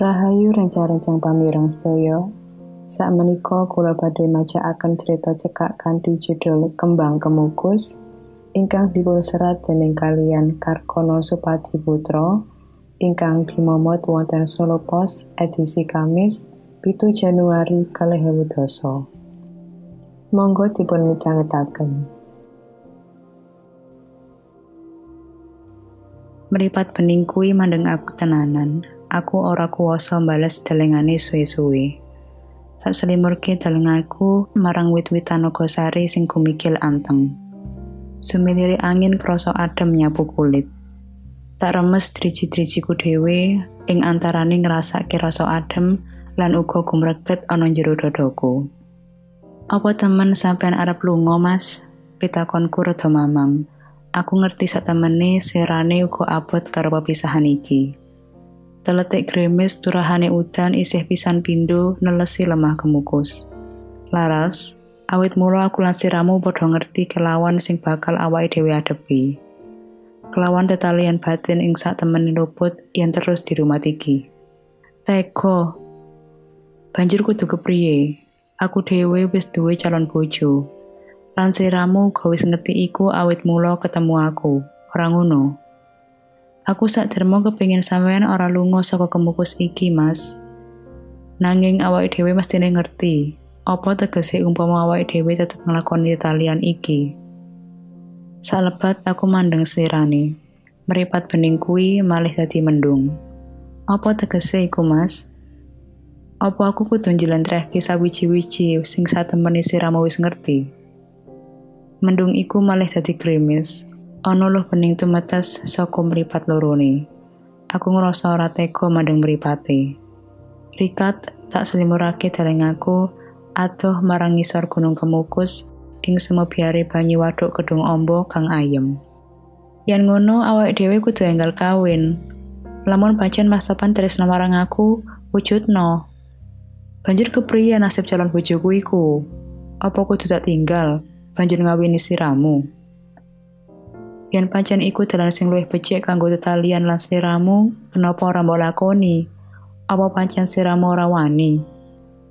Rahayu rencang-rencang pamireng sedaya. Sak menika kula badhe macaaken cerita cekak kanthi judul Kembang Kemukus ingkang dipun serat dening kalian Karkono Supati Putra ingkang dimomot wonten Solo Pos edisi Kamis pitu Januari kalih dasa. Monggo dipun mitangetaken. Meripat bening kuwi mandeng aku tenanan. Aku ora kuwasa bales delengane suwe-suwe. Tak selimurke delenganku marang wit-witan sari sing kumikil anteng. Sumilire angin krasa adem nyapu kulit. Tak remes driji-drijiku dhewe ing antarane ngrasake rasa adem lan uga gumreget ana jero dadaku. Apa temen sampean arep lunga, Mas? Pitakonku rada mamang. Aku ngerti sak temene serane uga abot karo pepisahan iki. Teletik gremes turahane udan isih pisan pindo nelesi lemah kemukus. Laras, awit mula aku lan siramu padha ngerti kelawan sing bakal awake dhewe adepi. Kelawan tetalian batin ing sak temen luput yang terus di rumah iki. Teko. Banjur kudu kepriye? Aku dhewe wis duwe calon bojo. Lan siramu gawis ngerti iku awit mula ketemu aku. Ora ngono. Aku sak dermo kepingin sampean ora lunga saka kemukus iki, Mas. Nanging awake dhewe mesti ngerti, apa tegese umpama awake dhewe tetep nglakoni talian iki. Salebat aku mandeng sirane. Meripat bening kuwi malih dadi mendung. Apa tegese iku, Mas? Apa aku kudu njlentrehke sawiji-wiji sing satemene siramu wis ngerti? Mendung iku malih dadi krimis, Ana luh bening tumetes saka mripat lorone. Aku ngrasa ora tega mandeng mripate. Rikat tak selimurake daleng aku adoh marang ngisor gunung kemukus ing semobiare banyu waduk gedung ombo kang ayem. Yan ngono awake dhewe kudu enggal kawin. Lamun pancen Mas Topan tresno marang aku, wujudno. Banjur kepriye nasib calon bojoku iku? Apa kudu tak tinggal? Banjur ngawini siramu. Yen pancen iku dalan sing luwih becik kanggo tetalian lan sliramu, kenapa ora mbok lakoni? Apa pancen sliramu ora wani?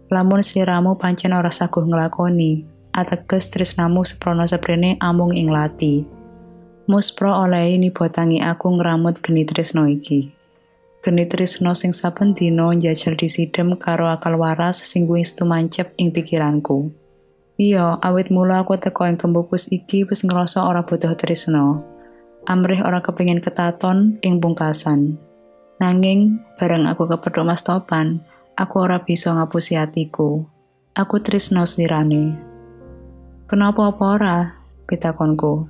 Lamun sliramu pancen ora saguh nglakoni, ateges tresnamu seprono seprene amung ing lati. Muspro oleh ini botangi aku ngramut geni tresno iki. Geni tresno sing saben dina njajal disidem karo akal waras sing wis tumancep ing pikiranku. Iya, awit mula aku teko ing kembukus iki wis ngerasa ora butuh tresno. Amrih ora kepingin ketaton ing pungkasan. Nanging, bareng aku kepethuk Mas Topan, aku ora bisa ngapusi hatiku. Aku tresno slirane. Kenapa apa ora? Pitakonku.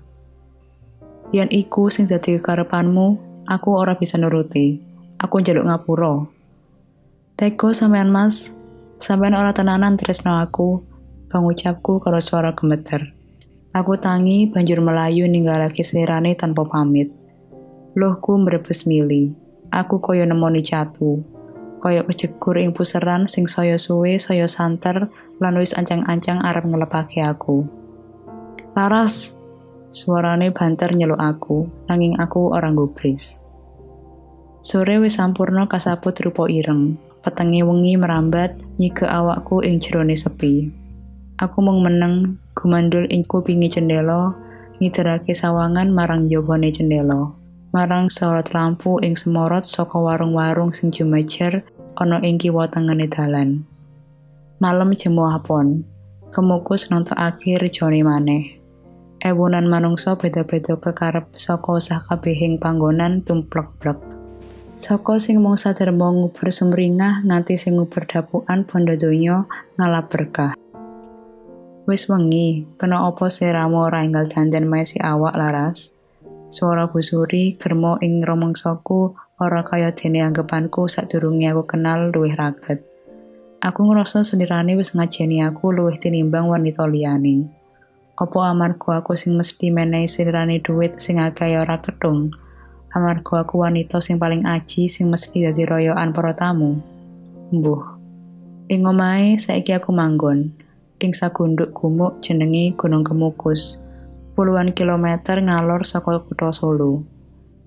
Yan iku sing dadi kekarepanmu, aku ora bisa nuruti. Aku njaluk ngapura. Teko sampean Mas, sampean ora tenanan tresno aku, pengucapku karo suara gemeter. Aku tangi banjur melayu ninggalake selirane tanpa pamit. Lohku merebes mili. Aku koyo nemoni catu. Koyo kejegur ing puseran sing saya suwe saya santer lan wis ancang-ancang arep ngelepake aku. Laras, suarane banter nyeluk aku, nanging aku orang gubris. Sore wis sampurno kasaput rupa ireng. Petenge wengi merambat nyike awakku ing jerone sepi. Aku mung meneng gumandul ing kupingi ngiterake sawangan marang jabone cendela. Marang sorot lampu ing semorot saka warung-warung sing jumejer ana ing kiwa tengene dalan. Malam jemu apon, kemukus akhir rejone maneh. Ewunan manungsa beda-beda kekarep saka usah kabehing panggonan tumplek-plek. Saka sing mung saderma ngubur sumringah nganti sing ngubur dapukan bondo donya ngalap berkah. Wis wengi, kena opo siramu ora enggal dandan mesi awak laras? Suara busuri germo ing romongsoku ora kaya dene anggapanku sadurunge aku kenal luwih raget. Aku ngerasa sendirane wis ngajeni aku luwih tinimbang wanita liyane. Apa amarga aku sing mesti menehi sendirane duit sing akeh ora ketung? Amarga aku wanita sing paling aji sing mesti dadi royoan para tamu. Mbuh. Ing omahe saiki aku manggon ing sagunduk gumuk jenenge Gunung Kemukus. Puluhan kilometer ngalor saka kutha Solo.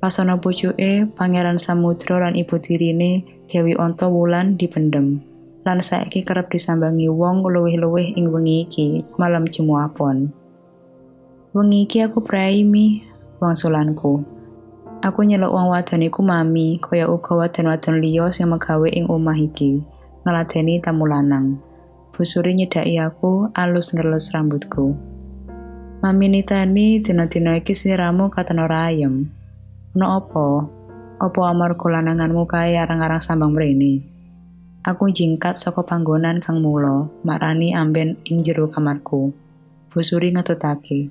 Pas ana pucuke, Pangeran Samudra lan ibu tirine Dewi Onto Wulan dipendem. Lan saiki kerep disambangi wong luwih-luwih ing wengi iki, malam jemuapon. Wengi iki aku praimi wong sulanku. Aku nyeluk wong wadon iku mami, kaya uga wadon-wadon liya sing megawe ing omah iki, ngeladeni tamu lanang. Busuri nyedaki aku, alus ngelus rambutku. Mami nitani dina-dina iki siramu katon ora ayem. No opo? Opo amarga lananganmu kae arang-arang sambang mrene? Aku jingkat saka panggonan kang mula, marani amben ing jero kamarku. Busuri ngetutake.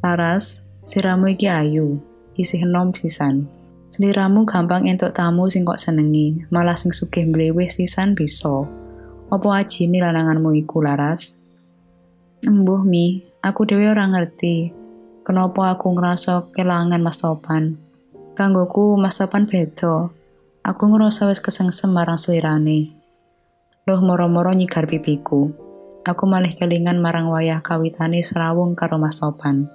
Laras, siramu iki ayu, isih enom sisan. Seliramu gampang entuk tamu sing kok senengi, malah sing sugih mleweh sisan bisa. Apa ajine lananganmu iku laras? Embuh mi, aku dhewe ora ngerti. Kenapa aku ngerasa kelangan Mas Topan? Kanggoku Mas Topan beda. Aku ngerasa wis kesengsem marang selirane. Loh moro-moro nyigar pipiku. Aku malih kelingan marang wayah kawitane serawung karo Mas Topan.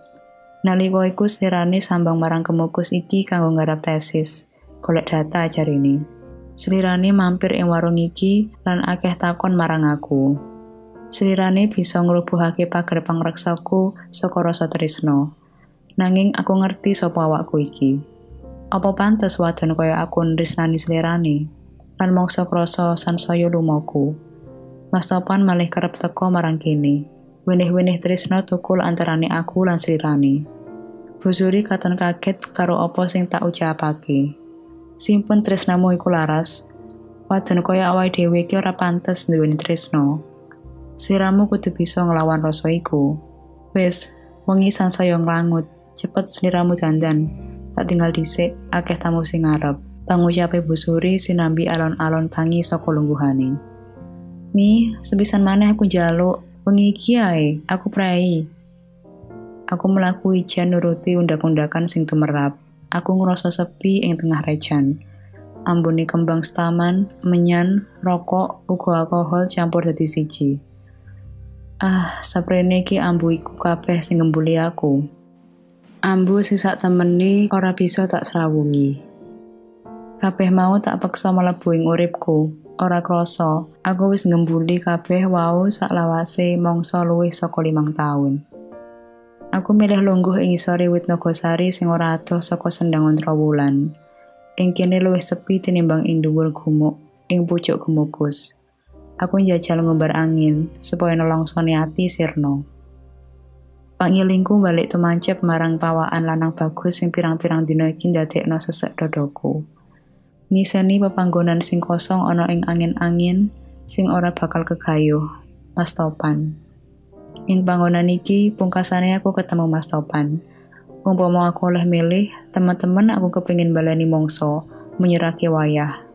Nalika iku slirane sambang marang kemukus iki kanggo nggarap tesis, golek data ini. Slirane mampir ing warung iki lan akeh takon marang aku. Slirane bisa ngrubuhake pager pangreksaku saka rasa tresno. Nanging aku ngerti sapa awakku iki. Apa pantes wadon kaya aku nresnani slirane? Lan mongso krasa sansaya lumoku. Mas Topan malih kerep teko marang kene. Wenih-wenih tresno tukul antarane aku lan Srirani. Busuri katon kaget karo apa sing tak ucapake. Simpun tresnamu iku laras. Wadon kaya awake dhewe iki ora pantes nduweni tresno. Siramu kudu bisa nglawan rasa iku. Wis, wengi sansaya nglangut, cepet sliramu dandan. Tak tinggal dhisik, akeh tamu sing ngarep. Pangucape busuri sinambi alon-alon tangi saka lungguhane. Mi, sebisan mana aku jaluk Wengi iki ae, aku prai. Aku melaku ijan nuruti undak-undakan sing tumerap. Aku ngerasa sepi ing tengah rejan. Ambune kembang staman, menyan, rokok, uga alkohol campur dadi siji. Ah, saprene iki ambu iku kabeh sing ngembuli aku. Ambu sing sak temeni ora bisa tak serawungi. Kabeh mau tak peksa mlebu ing uripku, ora krasa aku wis ngembuli kabeh wau sak lawase mangsa luwih saka limang taun. Aku milih lungguh ing isore wit Nogosari sing ora adoh saka sendang wulan. Ing kene luwih sepi tinimbang ing dhuwur gumuk ing pucuk gemukus. Aku njajal ngumbar angin supaya nolongsone ati sirno. Pangilingku balik tumancep marang pawaan lanang bagus sing pirang-pirang dina iki ndadekno sesek dodoku. Ngiseni pepanggonan sing kosong ana ing angin-angin sing ora bakal kegayuh. Mas Topan. Ing panggonan iki pungkasane aku ketemu Mas Topan. Umpama aku oleh milih, teman-teman aku kepingin balani mongso, menyerake wayah.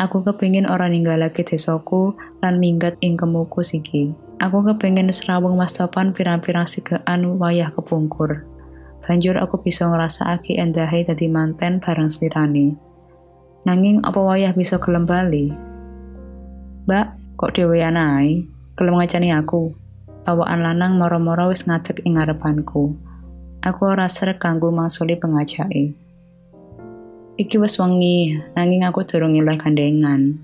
Aku kepingin ora ninggalake desaku lan minggat ing kemuku siki. Aku kepingin serawung Mas Topan pirang-pirang sigean wayah kepungkur. Banjur aku bisa ngrasakake endahe dadi manten bareng slirane. Nanging apa wayah bisa gelem bali? Mbak, kok dhewean ae? Gelem ngacani aku. Pawaan lanang moro-moro wis ngadeg ing ngarepanku. Aku ora srek kanggo mangsuli pengajake. Iki wis wengi, nanging aku durung ilih gandengan.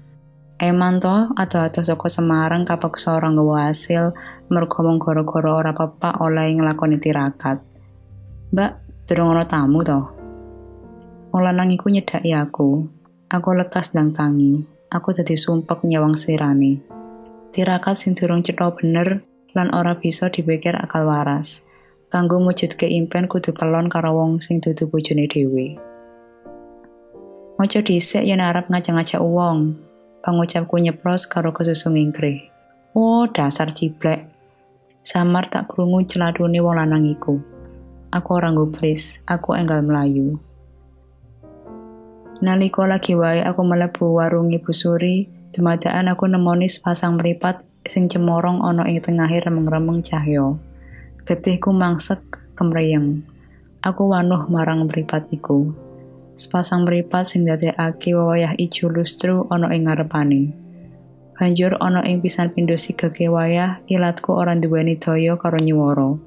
Eman to, atau-atau saka Semarang kapeksa ora nggawa hasil mergo mung gara-gara ora pepak oleh nglakoni tirakat. Mbak, durung ana tamu to? Wong lanang iku aku, Aku lekas dang tangi, aku dadi sumpek nyawang sirane. Tirakat sing durung bener lan ora bisa dipikir akal waras. Kanggo mujudke impen kudu kelon karo wong sing dudu bojone dhewe. Moco dhisik yen arep ngajak-ngajak wong. Pangucapku nyepros karo kesusu ngingkrih. Oh, dasar ciblek. Samar tak krungu celadune wong lanang iku. Aku ora gubris, aku enggal melayu. Nalika lagi wae aku mlebu warung Ibu Suri, dumadaan aku nemoni sepasang meripat sing cemorong ana ing tengahe remeng-remeng cahya. Getihku mangsek kemreyeng. Aku wanuh marang meripat iku. Sepasang meripat sing dadekake wayah ijo lustru ana ing ngarepane. Banjur ana ing pisan pindho sigege wayah, ilatku ora duweni daya karo nyuwara.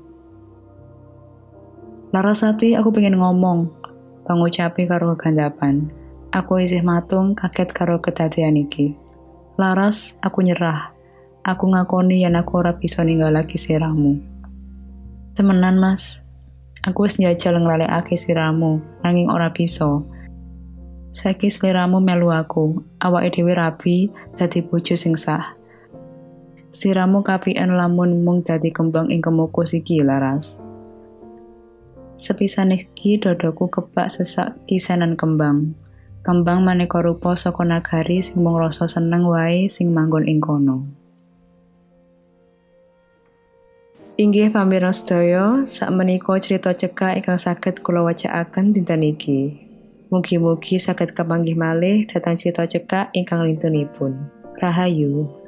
Larasati aku pengen ngomong, pangucapi karo gandapan. Aku isih matung kaget karo kedadian iki. Laras, aku nyerah. Aku ngakoni yen aku ora bisa ninggalake siramu. Temenan, Mas. Aku wis njajal nglalekake siramu, nanging ora bisa. Saiki sliramu melu aku, awake dhewe rapi dadi bojo sing sah. Siramu kapian lamun mung dadi kembang ing kemukus iki laras. Sepisan iki dodoku kebak sesak kisanan kembang. Kembang maneka rupa saka nagari sing mung rasa seneng wae sing manggon ing kono. Inggih pamirsa sedaya, sakmenika cerita cekak ingkang saged kula wacaaken dinten iki. Mugi-mugi saged kepanggih malih dhateng cerita cekak ingkang lintunipun. Rahayu.